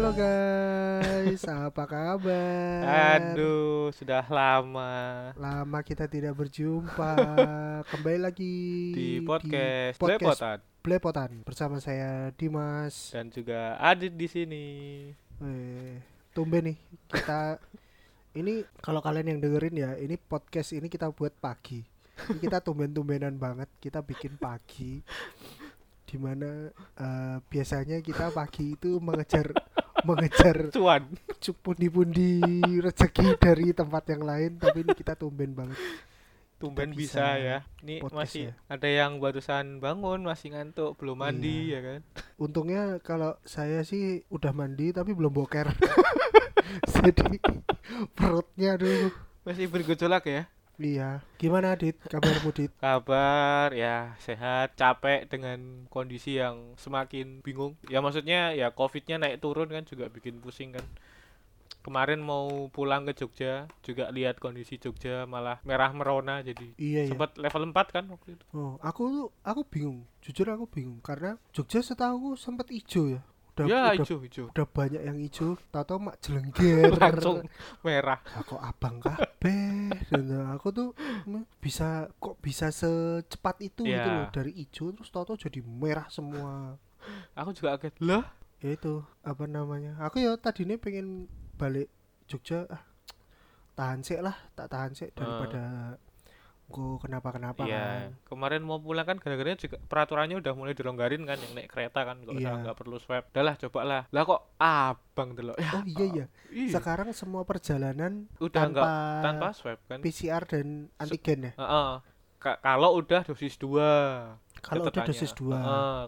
Halo guys, apa kabar? Aduh, sudah lama Lama kita tidak berjumpa. Kembali lagi di podcast, podcast Blepotan Blepotan bersama saya Dimas. dan juga Adit di sini. Eh, tumben nih kita ini kalau kalian yang dengerin ya, ini podcast ini kita buat pagi. Ini kita tumben-tumbenan banget kita bikin pagi. Di mana eh, biasanya kita pagi itu mengejar mengejar Cuan. pundi-pundi rezeki dari tempat yang lain tapi ini kita tumben banget Tumben bisa bisa, ya. Ini masih ya. ada yang barusan bangun, masih ngantuk, belum mandi Iya. ya kan. untungnya kalau saya sih udah mandi tapi belum boker jadi perutnya dulu Masih bergejolak ya. Iya gimana Dit kabarmu Dit Kabar ya sehat, capek dengan kondisi yang semakin bingung. Ya maksudnya ya Covid-nya naik turun kan juga bikin pusing kan. Kemarin mau pulang ke Jogja, juga lihat kondisi Jogja malah merah merona jadi iya ya sempat level 4 kan waktu itu. oh aku tuh aku bingung jujur aku bingung karena Jogja setahu sempat hijau ya udah ya udah, hijau hijau udah banyak yang hijau tahu mak jelengger. Langsung merah. Aku abang kabeh? Dan aku tuh bisa kok bisa secepat itu gitu Ya. loh. Dari hijau terus tahu jadi merah semua. Aku juga kaget. Lah? Ya itu apa namanya? Aku ya tadinya pengen balik Jogja. Ah tahan sih lah tak tahan sih daripada gue kenapa kenapa iya kan. kemarin mau pulang kan gara-gara juga peraturannya udah mulai dilonggarin kan yang naik kereta kan nggak usah Iya. nggak perlu swab. Udah lah coba lah lah kok abang dulu ya? Oh iya iya. Iya. sekarang semua perjalanan udah tanpa, tanpa swab kan? PCR dan antigen ya? Heeh. Ka- kalau udah dosis 2 kalau udah dosis 2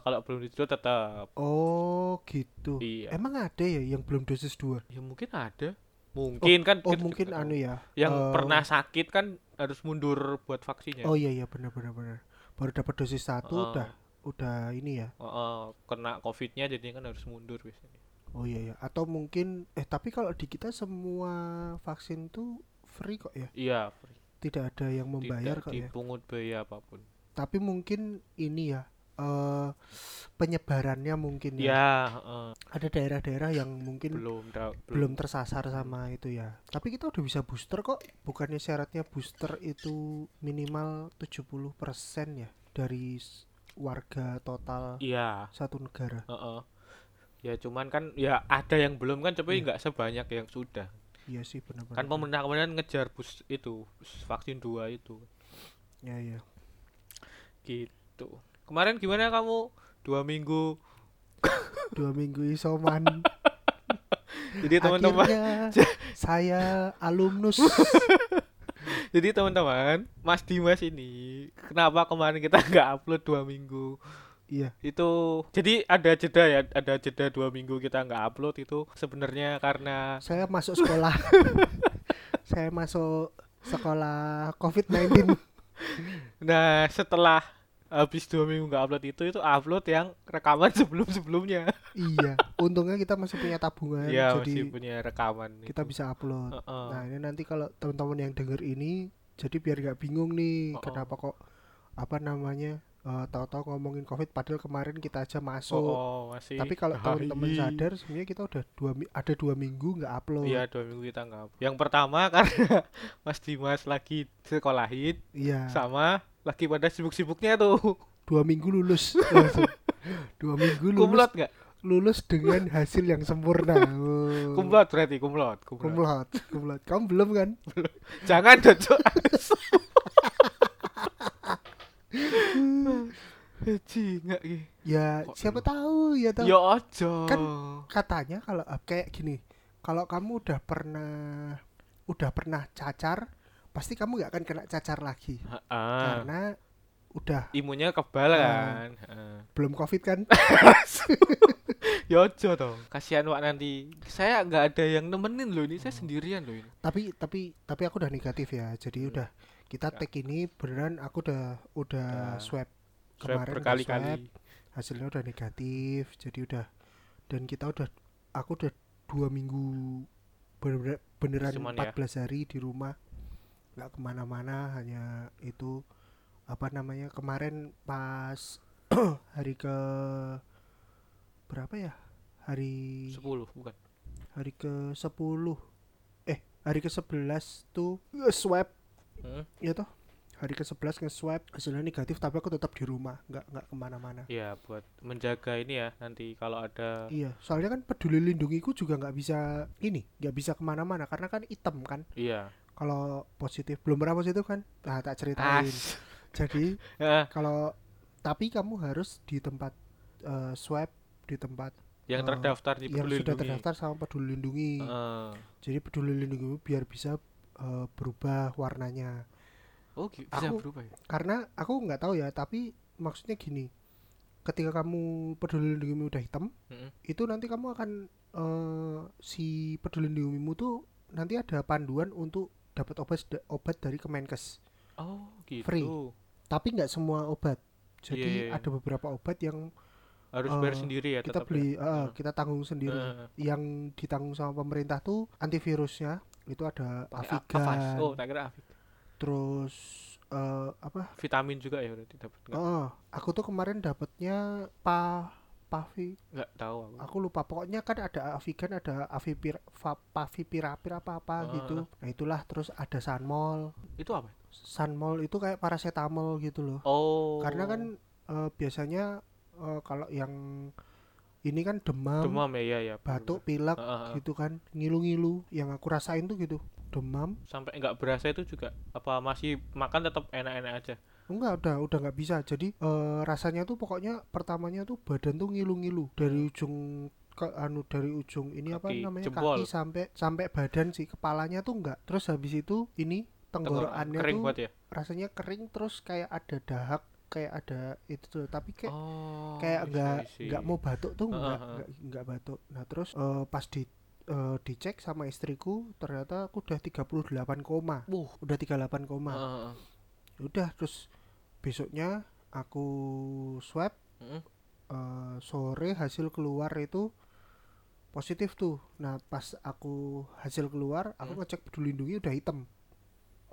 kalau belum dosis 2 tetap oh gitu. Iya. Emang ada ya yang belum dosis 2 ya mungkin ada mungkin kan oh kita mungkin juga anu ya yang eh, pernah sakit kan harus mundur buat vaksinnya Oh iya iya benar benar benar. Baru dapat dosis satu Heeh. udah udah ini ya. Heeh, kena covidnya jadi kan harus mundur biasanya Oh iya iya. Atau mungkin eh tapi kalau di kita semua vaksin tuh free kok ya. iya free. Tidak ada yang membayar tidak kok ya. dipungut biaya apa pun Tapi mungkin ini ya eh penyebarannya mungkin ya. ya heeh, Ada daerah-daerah yang mungkin belum, belum da- tersasar sama itu ya. Tapi kita udah bisa booster kok. Bukannya syaratnya booster itu minimal 70% ya dari warga total iya satu negara. heeh. ya cuman kan ya ada yang belum kan tapi Iya. nggak sebanyak yang sudah Iya sih benar-benar. kan pemerintah kemarin ngejar bus itu bus vaksin dua itu Ya ya. gitu kemarin gimana kamu? Dua minggu. Dua minggu isoman. Jadi teman-teman. Saya alumnus. Jadi teman-teman Mas Dimas ini kenapa kemarin kita nggak upload dua minggu? Iya. Itu jadi ada jeda ya ada jeda dua minggu kita nggak upload itu sebenarnya karena saya masuk sekolah. Saya masuk sekolah COVID-19 nah setelah habis dua minggu nggak upload itu itu upload yang rekaman sebelum sebelumnya iya untungnya kita masih punya tabungan ya jadi masih punya rekaman kita itu. bisa upload Heeh. nah ini nanti kalau teman-teman yang denger ini jadi biar nggak bingung nih Heeh. kenapa kok apa namanya eh, tahu-tahu ngomongin COVID padahal kemarin kita aja masuk oh, oh, masih tapi kalau teman-teman sadar sebenarnya kita udah dua ada dua minggu nggak upload Iya dua minggu kita nggak. Yang pertama karena Mas Dimas lagi sekolahin iya sama lagi pada sibuk-sibuknya tuh. dua minggu lulus dua minggu lulus Kumlot nggak? lulus dengan hasil yang sempurna oh. Kumlot berarti kumlot. Kumlot. kumlot kumlot kamu belum kan Jangan docok. Heci nggak ki. ya Kok siapa belum? tahu ya tahu Ya ojo. Kan- katanya kalau kayak gini kalau kamu udah pernah udah pernah cacar pasti kamu nggak akan kena cacar lagi Ah, karena udah imunnya kebal Ah. kan. Ah. belum covid kan Ya ojo dong. Kasihan wak nanti. Saya nggak ada yang nemenin loh ini. Saya sendirian loh ini. tapi tapi tapi aku udah negatif ya jadi Hmm. udah kita Ya. take ini beneran aku udah udah Udah swab Kemarin berkali-kali. hasilnya udah negatif jadi udah dan kita udah aku udah dua minggu bener beneran Cuman ya. 14 hari di rumah nggak ke mana-mana hanya itu apa namanya kemarin pas hari ke berapa ya hari 10 bukan. hari ke 10 eh hari ke 11 tuh nge-swab Hmm? ya toh hari ke 11 nge-swab hasilnya negatif tapi aku tetap di rumah nggak nggak ke mana-mana Iya, buat menjaga ini ya nanti kalau ada iya soalnya kan peduli lindungiku juga nggak bisa ini nggak bisa ke mana-mana karena kan hitam kan iya. Kalau positif belum pernah positif kan nah tak ceritain As. jadi Ya, kalau tapi kamu harus di tempat eh, swab di tempat yang Eh, terdaftar di yang Peduli sudah Lindungi. terdaftar sama peduli lindungi Heeh. jadi peduli lindungi biar bisa eh, berubah warnanya Oh, bisa Aku- berubah ya? karena aku nggak tahu ya tapi maksudnya gini ketika kamu peduli lindungimu udah hitam Mm-mm. itu nanti kamu akan eh, si peduli lindungimu tuh nanti ada panduan untuk dapat obat obat dari Kemenkes Oh, gitu. Free. tapi nggak semua obat jadi Iya, iya, iya. ada beberapa obat yang Harus Eh, bayar sendiri ya kita tetap beli ya? eh, Heeh. kita tanggung sendiri Heeh. yang ditanggung sama pemerintah tuh antivirusnya itu ada Avigan. Oh, tak kira Avig. terus eh, apa Vitamin juga ya berarti dapat. Oh, aku tuh kemarin dapatnya pa pavi nggak tahu aku. aku lupa pokoknya kan ada Avigan ada Avipir Pavipirapir apa apa Ah. gitu nah itulah terus ada Sanmol Itu apa? Sanmol itu kayak paracetamol gitu loh Oh. karena kan eh, biasanya eh, kalau yang ini kan demam, demam ya, iya ya. batuk pilek Heeh, heeh. gitu kan ngilu-ngilu yang aku rasain tuh gitu demam Sampai nggak berasa itu juga apa masih makan tetap enak-enak aja. Enggak udah udah nggak bisa jadi eh, rasanya tuh pokoknya pertamanya tuh badan tuh ngilu-ngilu dari ujung ke anu dari ujung ini apa Kaki, namanya jempol. kaki sampai sampai badan sih kepalanya tuh enggak terus habis itu ini Tenggorokan tenggorokannya tuh buat ya. rasanya kering terus kayak ada dahak kayak ada itu tuh tapi kayak oh. kayak enggak enggak mau batuk tuh enggak heeh. enggak enggak batuk nah terus eh, pas di eh, dicek sama istriku ternyata aku udah 38 koma Wuh. udah 38 koma heeh. Udah terus besoknya aku swab eh, sore hasil keluar itu positif tuh nah pas aku hasil keluar aku Hmm. ngecek peduli lindungi udah hitam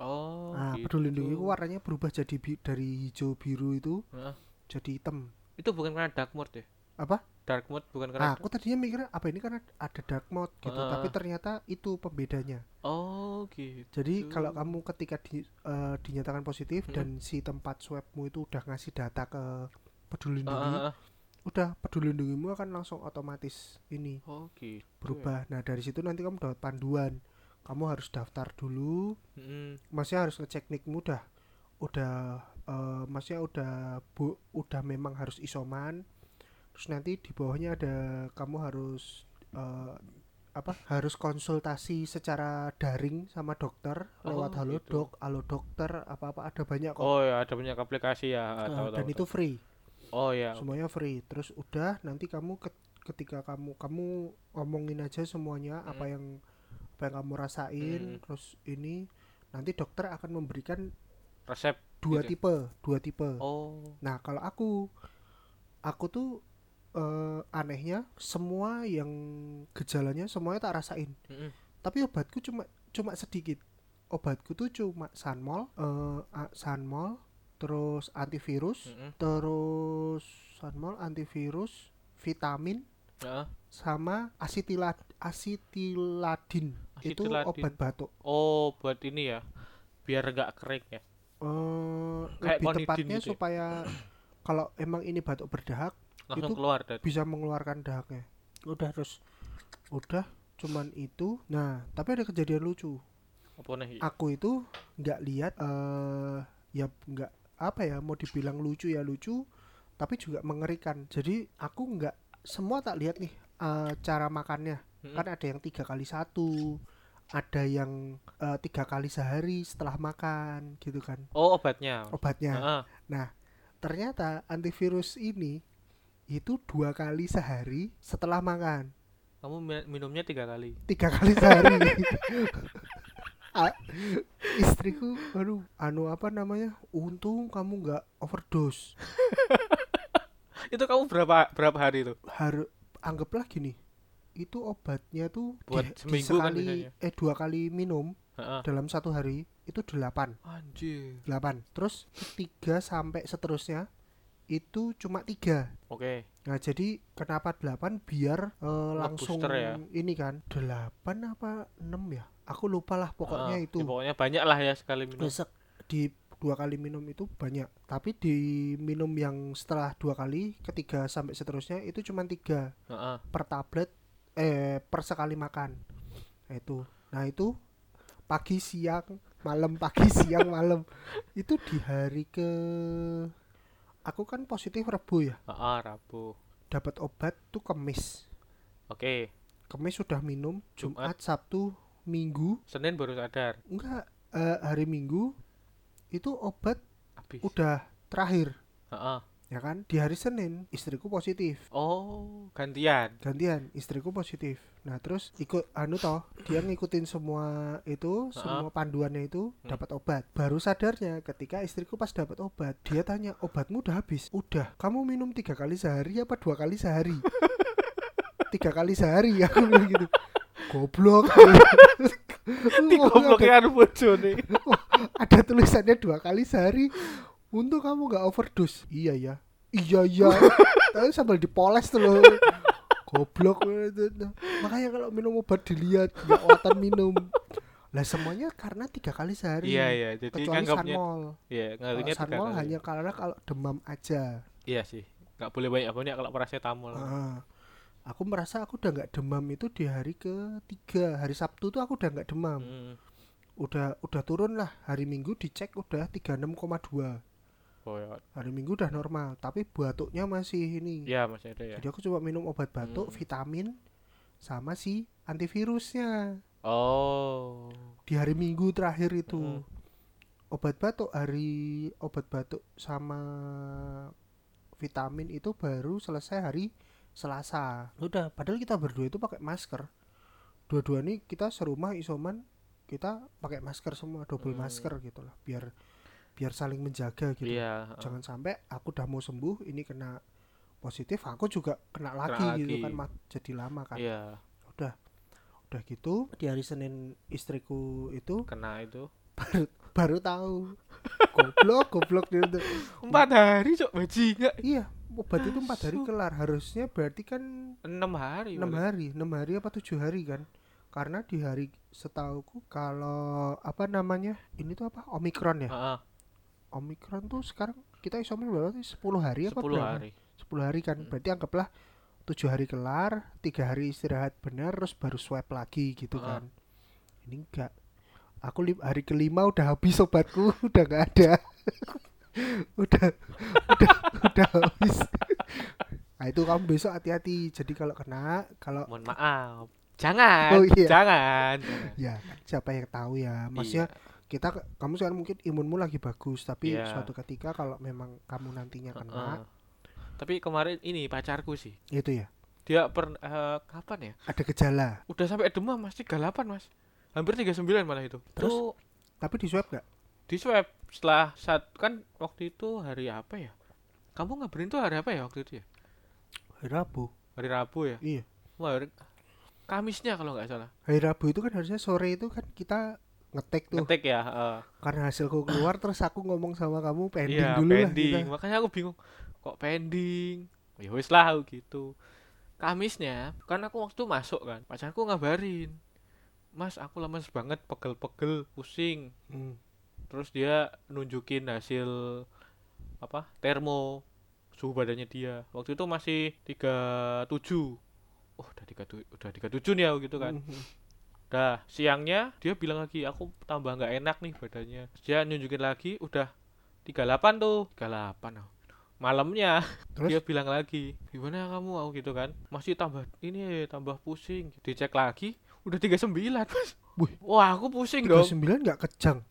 Oh, nah gitu. peduli lindungi warnanya berubah jadi bi- dari hijau biru itu jadi hitam Itu bukan karena dark mode ya? apa Dark mode bukan nah, karena aku tadinya mikir apa ini karena ada dark mode gitu Heeh. tapi ternyata itu pembedanya Oh, gitu. jadi kalau kamu ketika di, eh, dinyatakan positif Hmm. dan si tempat swabmu itu udah ngasih data ke peduli lindungi heeh. udah peduli lindungimu akan langsung otomatis ini Oh, gitu. berubah. Nah dari situ nanti kamu dapat panduan. Kamu harus daftar dulu. Mm-mm. Masnya harus ngecek nikmu udah, udah, eh, masnya udah bu, udah memang harus isoman. Terus nanti di bawahnya ada kamu harus eh, apa? Harus konsultasi secara daring sama dokter Oh, lewat halo gitu. dok, halo dokter, apa apa ada banyak kok. Oh ya, ada banyak aplikasi ya. Eh, tahu, dan tahu, itu tahu. free. Oh ya. semuanya free terus udah nanti kamu ket- ketika kamu kamu ngomongin aja semuanya apa Hmm. yang apa yang kamu rasain Hmm. terus ini nanti dokter akan memberikan Resep. dua Gitu. tipe dua tipe Oh. nah kalau aku aku tuh eh, anehnya semua yang gejalanya semuanya tak rasain Mm-mm. tapi obatku cuma cuma sedikit obatku tuh cuma sanmol a- sanmol terus antivirus Mm-mm. terus sanmol antivirus vitamin Heeh. sama asitila asitiladin itu obat batuk Oh, buat ini ya. Biar nggak kering ya. eh Kayak lebih tepatnya gitu ya? supaya kalau emang ini batuk berdahak Langsung Itu keluar dari. bisa mengeluarkan dahaknya udah terus udah cuman itu nah tapi ada kejadian lucu Apa nih? aku itu nggak lihat eh ya nggak apa ya mau dibilang lucu ya lucu tapi juga mengerikan jadi aku nggak semua tak lihat nih eh, cara makannya Mm-mm. kan ada yang tiga kali satu ada yang eh, tiga kali sehari setelah makan gitu kan Oh, obatnya. obatnya Heeh. ternyata antivirus ini itu dua kali sehari setelah makan Kamu mi- minumnya tiga kali. tiga kali sehari Ah, istriku aduh anu apa namanya untung kamu nggak overdose Itu kamu berapa berapa hari itu? harus anggaplah gini itu obatnya tuh Buat di, di seminggu kan sekali biasanya. eh dua kali minum Heeh. dalam satu hari itu delapan Anjir. delapan terus tiga sampai seterusnya itu cuma tiga. Oke. Nah jadi kenapa 8 biar eh, langsung ya? ini kan. 8 apa 6 ya? Aku lupa lah pokoknya Ah, itu. ya pokoknya banyak lah ya sekali minum. besok di dua kali minum itu banyak. Tapi di minum yang setelah dua kali ketiga sampai seterusnya itu cuma tiga. Heeh. per tablet eh per sekali makan. Nah, itu. Nah itu pagi siang malam pagi siang malam. Itu di hari ke aku kan positif rebu ya Heeh, Rabu. dapat obat tuh kemis Oke. kemis sudah minum Jumat. Jumat Sabtu Minggu Senin baru sadar. enggak eh, hari Minggu itu obat Habis. udah terakhir Heeh. Ya kan? Di hari Senin istriku positif. Oh, gantian. gantian istriku positif. Nah terus ikut anu toh dia ngikutin semua itu semua panduannya itu Hmm. dapat obat. Baru sadarnya ketika istriku pas dapat obat dia tanya obatmu udah habis? Udah. Kamu minum tiga kali sehari apa dua kali sehari? Tiga kali sehari aku bilang gitu. Goblok. Digoblokan bojone. ada tulisannya dua kali sehari untuk kamu nggak overdose iya ya iya ya tapi sambil dipoles tuh loh goblok makanya kalau minum obat dilihat nggak watan minum lah semuanya karena tiga kali sehari Iya, iya. Jadi kecuali sanmol iya, nganggapnya tiga sanmol kali. hanya karena kalau demam aja Iya sih. Nggak boleh banyak-banyak kalau paracetamol. Ah. aku merasa aku udah nggak demam itu di hari ketiga hari Sabtu tuh aku udah nggak demam Hmm. udah udah turun lah hari Minggu dicek udah 36,2 Oh ya. hari Minggu udah normal tapi batuknya masih ini Iya, masih ada ya. jadi aku coba minum obat batuk Hmm. vitamin sama si antivirusnya Oh. di hari Minggu terakhir itu Mm. obat batuk hari obat batuk sama vitamin itu baru selesai hari Selasa udah padahal kita berdua itu pakai masker dua-dua nih kita serumah isoman kita pakai masker semua double Hmm. masker gitu lah biar biar saling menjaga gitu Iya. heeh. jangan sampai aku udah mau sembuh ini kena positif aku juga kena lagi, Kena gitu lagi. kan ma- jadi lama kan Iya, udah udah gitu di hari Senin istriku itu kena itu. baru tahu goblok goblok dia tuh. Empat hari cok bajingan. iya obat itu empat hari kelar harusnya berarti kan Enam hari. enam hari enam hari apa tujuh hari kan karena di hari setauku kalau apa namanya ini tuh apa omikron ya Heeh, omikron tuh sekarang kita isoman berapa sih 10 hari apa 10 berapa? hari. 10 hari kan Hmm. berarti anggaplah tujuh hari kelar tiga hari istirahat benar terus baru swab lagi gitu Ah. kan ini enggak aku hari kelima udah habis obatku udah nggak ada udah udah udah habis nah itu kamu besok hati-hati jadi kalau kena kalau Mohon maaf. Jangan. Oh, iya. Jangan. ya siapa yang tahu ya maksudnya kita kamu sekarang mungkin imunmu lagi bagus tapi Iya. suatu ketika kalau memang kamu nantinya kena Tapi kemarin ini pacarku sih. itu ya Dia per eh, kapan ya? ada gejala Udah sampai demam Mas 38, Mas. Hampir 39 malah itu. Terus? Tuh, tapi di swab nggak di swab setelah saat kan waktu itu hari apa ya? Kamu ngabarin tuh hari apa ya waktu itu ya? hari Rabu Hari Rabu ya? iya Wah, hari- Kamisnya kalau nggak salah. hari Rabu itu kan harusnya sore itu kan kita ngetek tuh Ngetik ya, heeh. karena hasilku keluar terus aku ngomong sama kamu pending Iya, dulu pending. lah kita. Makanya aku bingung. Kok pending? Ya wis lah gitu. Kamisnya, kan aku waktu masuk kan. Pacarku ngabarin. Mas, aku lemes banget, pegel-pegel, pusing. Hmm. Terus dia nunjukin hasil apa? Termo suhu badannya dia. Waktu itu masih 37. Oh, udah 37, udah 37 nih aku gitu kan. Mhm. Dah, siangnya dia bilang lagi, aku tambah nggak enak nih badannya. Dia nunjukin lagi, udah 38 tuh. 38 oh. Malamnya Terus? dia bilang lagi, gimana kamu aku gitu kan? Masih tambah ini tambah pusing. Dicek lagi, udah 39 mas. Wih. Wah, aku pusing dong. 39 nggak kejang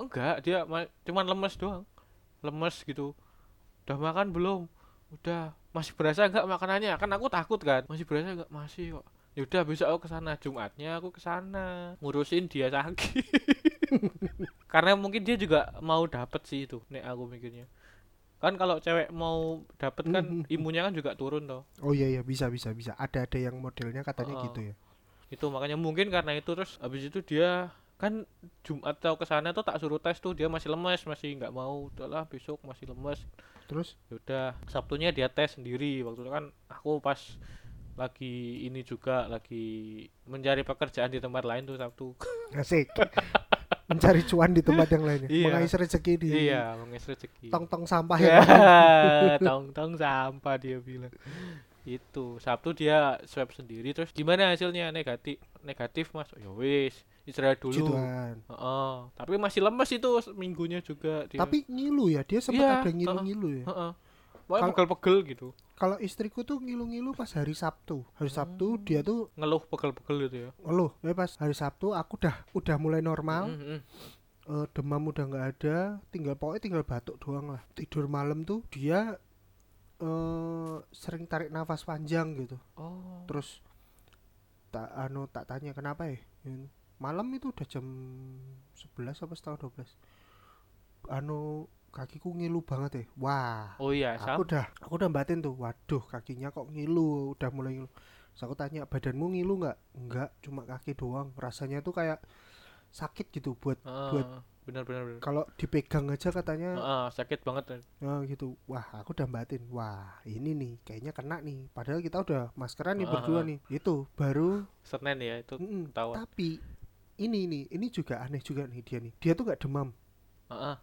Enggak, dia ma- cuman lemes doang. Lemes gitu. Udah makan belum? Udah. Masih berasa enggak makanannya? Kan aku takut kan. Masih berasa enggak? Masih kok. Ya udah besok aku ke sana. Jumatnya aku ke sana ngurusin dia sakit. Karena mungkin dia juga mau dapet sih itu. Nek aku mikirnya. Kan kalau cewek mau dapet kan imunnya kan juga turun toh. oh iya iya bisa bisa bisa ada ada yang modelnya katanya Oh. gitu ya Itu makanya mungkin karena itu terus habis itu dia kan Jumat atau ke sana tuh tak suruh tes tuh dia masih lemes masih nggak mau udahlah besok masih lemes terus yaudah Sabtunya dia tes sendiri waktu itu kan aku pas lagi ini juga lagi mencari pekerjaan di tempat lain tuh Sabtu asik mencari cuan di tempat yang lainnya Iya. mengais rezeki di iya mengais rezeki tong-tong sampah ya tong tong sampah dia bilang itu Sabtu dia swab sendiri terus gimana hasilnya negatif negatif mas ya wis istirahat dulu Gituan. Heeh. tapi masih lemes itu minggunya juga dia. tapi ngilu ya dia sempat Iya, ada ngilu-ngilu ya Heeh. Pokoknya Kalau- pegel-pegel gitu. Kalau istriku tuh ngilu-ngilu pas hari Sabtu. Hari Sabtu Hmm. dia tuh ngeluh pegel-pegel gitu ya? Ngeluh. Ya pas hari Sabtu aku udah udah mulai normal. Mm, mm, eh, demam udah nggak ada. Tinggal pokoknya tinggal batuk doang lah. Tidur malam tuh dia eh sering tarik nafas panjang gitu. Oh. Terus tak anu tak tanya kenapa ya? Ini, malam itu udah jam 11 apa setengah 12 anu kakiku ngilu banget ya. Wah oh iya aku sam? udah aku udah batin tuh. Waduh kakinya kok ngilu udah mulai ngilu. Terus aku tanya badanmu ngilu nggak? Enggak cuma kaki doang. Rasanya tuh kayak sakit gitu buat buat Heeh. benar benar benar. kalau dipegang aja katanya. Heeh, sakit banget oh gitu. Wah aku udah batin wah ini nih kayaknya kena nih. Padahal kita udah maskeran nih Ah, berdua ah. nih. Itu baru Senin ya itu mm, ketahuan. tapi ini nih ini juga aneh juga nih dia nih. Dia tuh nggak demam. Heeh,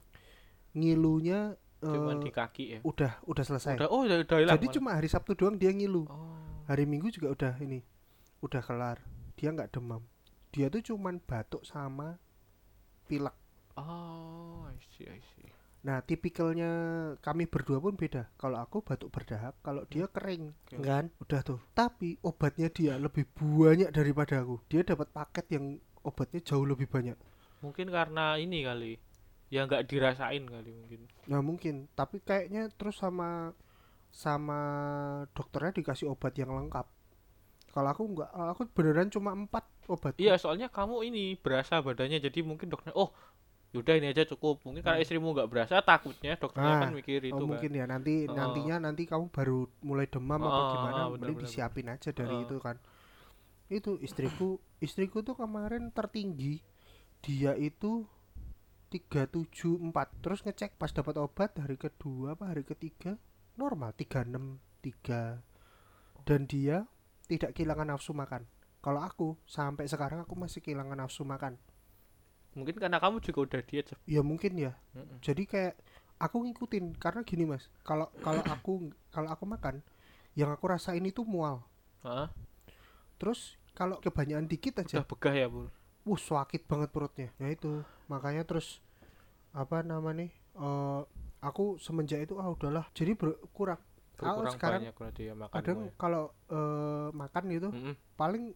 ngilunya eh, di kaki ya? udah udah selesai. Udah oh udah, udah hilang jadi malah. cuma hari Sabtu doang dia ngilu. Oh. Hari Minggu juga udah ini udah kelar. Dia nggak demam. Dia tuh cuman batuk sama pilek. Oh I see I see. Nah tipikalnya kami berdua pun beda. Kalau aku batuk berdahak kalau dia kering Oke. kan? Udah tuh. Tapi obatnya dia lebih banyak daripada aku. Dia dapat paket yang obatnya jauh lebih banyak. Mungkin karena ini kali ya nggak dirasain kali mungkin. Nah mungkin. Tapi kayaknya terus sama sama dokternya dikasih obat yang lengkap. Kalau aku nggak aku beneran cuma empat obat. Iya soalnya kamu ini berasa badannya jadi mungkin dokternya oh yaudah ini aja cukup. Mungkin karena Hmm. istrimu nggak berasa takutnya dokternya Ah, kan mikir itu Oh kan. mungkin ya. Nanti Oh. nantinya nanti kamu baru mulai demam apa Oh, gimana oh, mending disiapin aja dari Oh. itu kan. Itu istriku istriku tuh kemarin tertinggi. Dia itu 374 terus ngecek pas dapat obat hari kedua apa hari ketiga? Normal 363 dan dia tidak kehilangan nafsu makan. Kalau aku sampai sekarang aku masih kehilangan nafsu makan. Mungkin karena kamu juga udah diet ya mungkin ya. Mm-mm. jadi kayak aku ngikutin karena gini mas. Kalau kalau aku kalau aku makan yang aku rasain itu mual. Heeh, terus kalau kebanyakan dikit aja. Udah begah ya bu wuh sakit banget perutnya. Ya itu. Makanya terus apa namanya eh aku semenjak itu ah udahlah. Jadi ber- kurang. Berkurang sekarang banyak berarti ya makan kadang kalau eh, makan gitu paling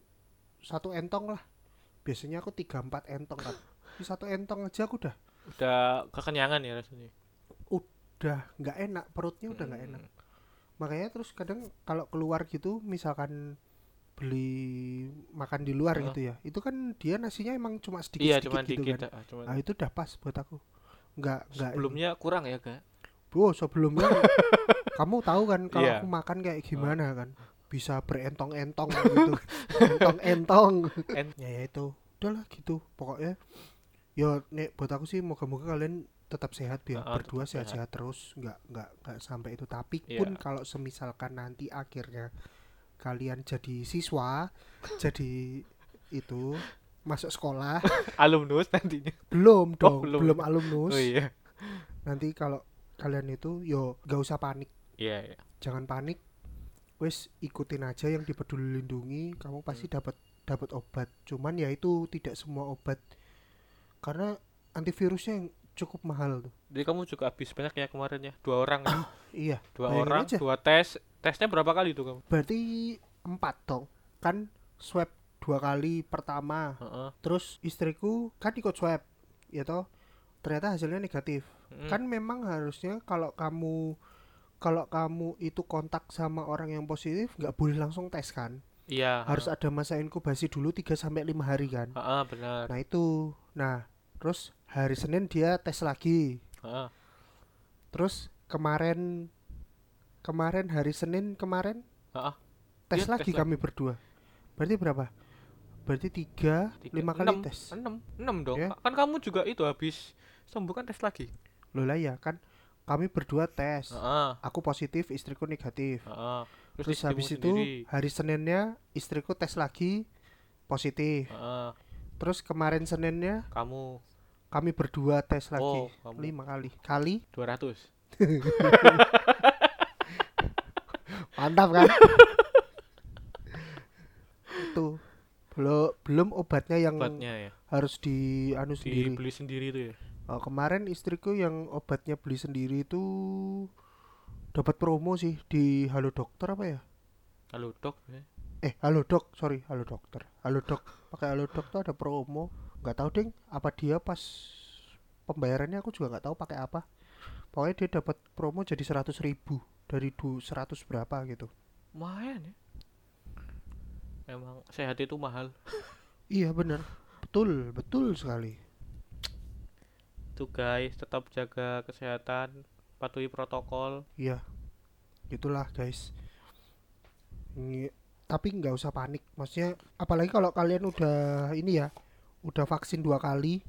satu entong lah. Biasanya aku tiga empat entong kan Ini satu entong aja aku udah. Udah kekenyangan ya rasanya? Udah nggak enak perutnya udah nggak enak. Mm. makanya terus kadang kalau keluar gitu misalkan beli makan di luar Heeh. gitu ya. Itu kan dia nasinya emang cuma sedikit iya sedikit gitu dikit kan. ah, cuman nah itu udah pas buat aku. Nggak nggak ini. sebelumnya kurang ya kak? Wow, sebelumnya kamu tahu kan kalau Iya. aku makan kayak gimana kan? Bisa berentong-entong gitu. Entong-entong. En- ya, ya itu. Udahlah gitu pokoknya. Ya nek buat aku sih moga-moga kalian tetap sehat biar Ah, berdua sehat-sehat terus. Nggak nggak nggak sampai itu. Tapi Iya. pun kalau semisalkan nanti akhirnya kalian jadi siswa jadi itu masuk sekolah. Alumnus nantinya. Belum dong belum. belum alumnus. Oh iya. Nanti kalau kalian itu yo gak usah panik. Iya iya. Jangan panik. Wes ikutin aja yang di peduli lindungi. Kamu pasti Hmm. dapat dapat obat. Cuman ya itu tidak semua obat. Karena antivirusnya yang cukup mahal tuh. Jadi kamu juga habis banyak ya kemarin ya? Dua orang ya? iya. Dua orang aja. dua tes tesnya berapa kali tuh kamu berarti empat dong kan swab dua kali pertama Heeh. terus istriku kan ikut swab ya toh ternyata hasilnya negatif Mm. kan memang harusnya kalau kamu kalau kamu itu kontak sama orang yang positif nggak boleh langsung tes kan iya harus ada masa inkubasi dulu 3 sampai lima hari kan. Heeh, benar Nah, itu. Nah, terus hari Senin dia tes lagi. Heeh. Terus kemarin kemarin hari Senin kemarin Heeh. tes Dia lagi tes kami berdua. Berarti berapa? berarti tiga, Tiga- lima kali enam. tes? Enam. Enam dong. Ya. kan kamu juga itu habis sembuh kan tes lagi? Loh lah ya kan kami berdua tes. Heeh, aku positif istriku negatif. Heeh. terus, terus istrimu habis itu sendiri. hari Seninnya istriku tes lagi positif. Heeh, terus kemarin Seninnya? Kamu. Kami berdua tes lagi. Oh kamu. Lima kali. Kali? 200 mantap kan? Itu. Belum belum obatnya yang obatnya ya. harus di anu sendiri. dibeli sendiri itu ya? Oh, kemarin istriku yang obatnya beli sendiri itu dapat promo sih di Halo Dokter apa ya? Halo dok ya. eh Halo Dok sorry Halo Dokter. Halo Dok pakai Halo Dok tuh ada promo. Nggak tahu ding apa dia pas pembayarannya aku juga nggak tahu pakai apa pokoknya dia dapat promo jadi 100.000 ribu dari du 100 berapa gitu. Lumayan ya. Emang sehat itu mahal. Iya bener betul betul sekali. Tuh guys tetap jaga kesehatan patuhi protokol. Iya itulah guys. Ini- tapi nggak usah panik. Maksudnya apalagi kalau kalian udah ini ya udah vaksin dua kali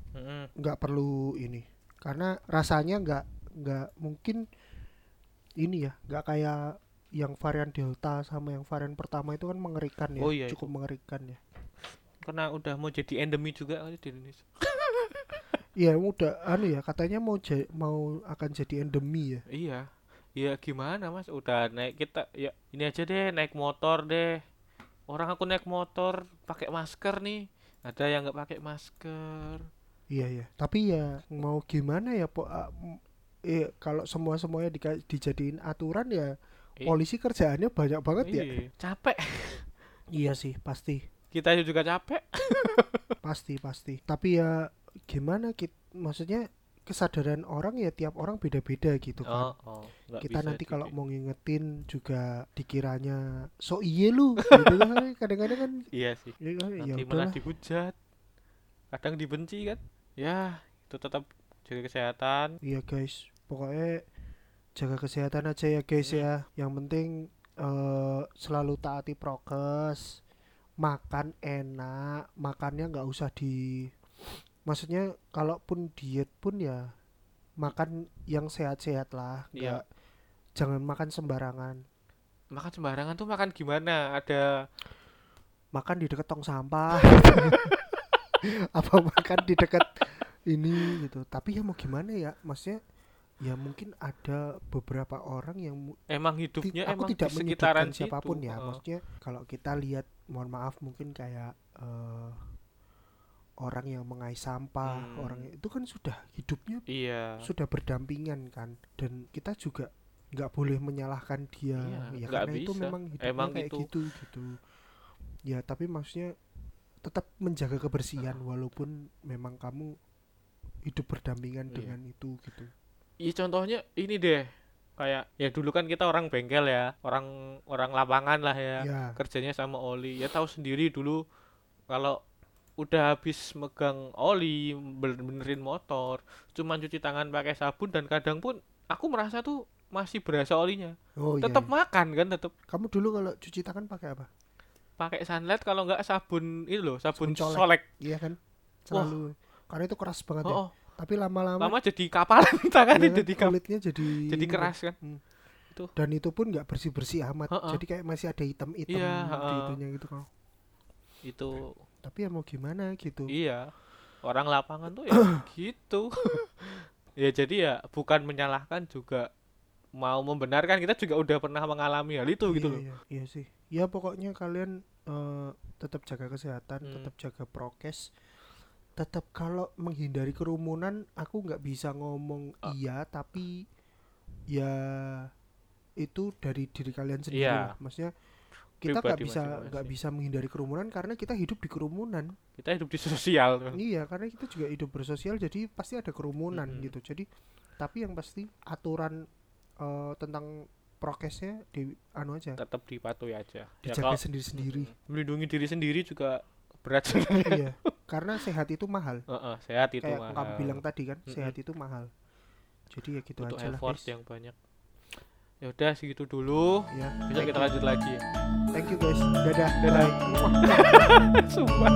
nggak perlu ini. Karena rasanya nggak nggak mungkin ini ya nggak kayak yang varian delta sama yang varian pertama itu kan mengerikan ya Oh iya, cukup mengerikan ya. Karena udah mau jadi endemi juga kali di Indonesia. Iya udah anu ya katanya mau mau akan jadi endemi ya. Iya ya gimana mas? Udah naik kita ya ini aja deh naik motor deh. Orang aku naik motor pakai masker nih. Ada yang nggak pakai masker. Iya ya tapi ya mau gimana ya po ah, eh kalau semua semuanya dika- dijadiin aturan ya Eh. polisi kerjaannya banyak banget ya. Iya, capek. Iya sih pasti. Kita juga capek. Pasti pasti. Tapi ya gimana kit maksudnya kesadaran orang ya tiap orang beda-beda gitu kan. Oh, oh. Kita bisa nanti kalau di- mau ngingetin juga dikiranya so iye lu gitu kan. Kadang-kadang kan iya sih. Ya, kan, ya nanti malah dihujat. Kadang dibenci kan. Ya itu tetap jaga kesehatan. Iya guys pokoknya jaga kesehatan aja ya guys Hmm. ya yang penting eh, selalu taati prokes makan enak makannya nggak usah di maksudnya kalaupun diet pun ya makan yang sehat-sehat lah. Nggak jangan makan sembarangan. Makan sembarangan tuh makan gimana? Ada makan di dekat tong sampah. Apa makan di dekat ini gitu. Tapi ya mau gimana ya? Maksudnya ya mungkin ada beberapa orang yang emang hidupnya aku emang tidak di sekitaran siapa pun situ. ya Heeh. maksudnya kalau kita lihat mohon maaf mungkin kayak eh, orang yang mengais sampah Hmm. orang itu kan sudah hidupnya iya sudah berdampingan kan dan kita juga nggak boleh menyalahkan dia Iya, ya karena itu bisa. memang hidupnya Emang kayak itu. gitu gitu ya tapi maksudnya tetap menjaga kebersihan walaupun memang kamu hidup berdampingan Iya. dengan itu gitu Iya contohnya ini deh kayak ya dulu kan kita orang bengkel ya orang orang lapangan lah ya ya kerjanya sama oli. Ya tahu sendiri dulu kalau udah habis megang oli ben- benerin motor cuman cuci tangan pakai sabun dan kadang pun aku merasa tuh masih berasa olinya. Oh tetap iya. makan kan tetap kamu dulu kalau cuci tangan pakai apa? Pakai sunlight kalau nggak sabun itu loh sabun, Sabun colek. solek iya kan? Selalu. Karena itu keras banget ya. Oh, oh, tapi lama-lama lama jadi kapalan ya tangannya kan, jadi kulitnya jadi jadi keras kan dan itu pun nggak bersih bersih amat Heeh. jadi kayak masih ada hitam-hitam Iya, di heeh. itunya gitu kan itu tapi ya mau gimana gitu Iya, orang lapangan tuh ya gitu. ya jadi ya bukan menyalahkan juga mau membenarkan kita juga udah pernah mengalami hal itu gitu iya, loh. iya, iya sih ya pokoknya kalian eh, tetap jaga kesehatan Hmm. tetap jaga prokes tetap kalau menghindari kerumunan aku nggak bisa ngomong Ah. iya tapi ya itu dari diri kalian sendiri Iya. lah. maksudnya kita nggak bisa nggak bisa menghindari kerumunan karena kita hidup di kerumunan Kita hidup di sosial. iya karena kita juga hidup bersosial jadi pasti ada kerumunan Mm-mm. gitu jadi tapi yang pasti aturan eh, tentang prokesnya di anu aja Tetap dipatuhi aja. Ya dijaga kalau sendiri-sendiri Mm, melindungi diri sendiri juga berat sebenarnya. iya karena sehat itu mahal Heeh, sehat itu kayak mahal. kamu bilang tadi kan Mm-mm. sehat itu mahal jadi ya gitu Butuh aja lah effort guys yang banyak. ya udah segitu dulu ya thank kita you. lanjut lagi thank you guys dadah Dadah. Sumpah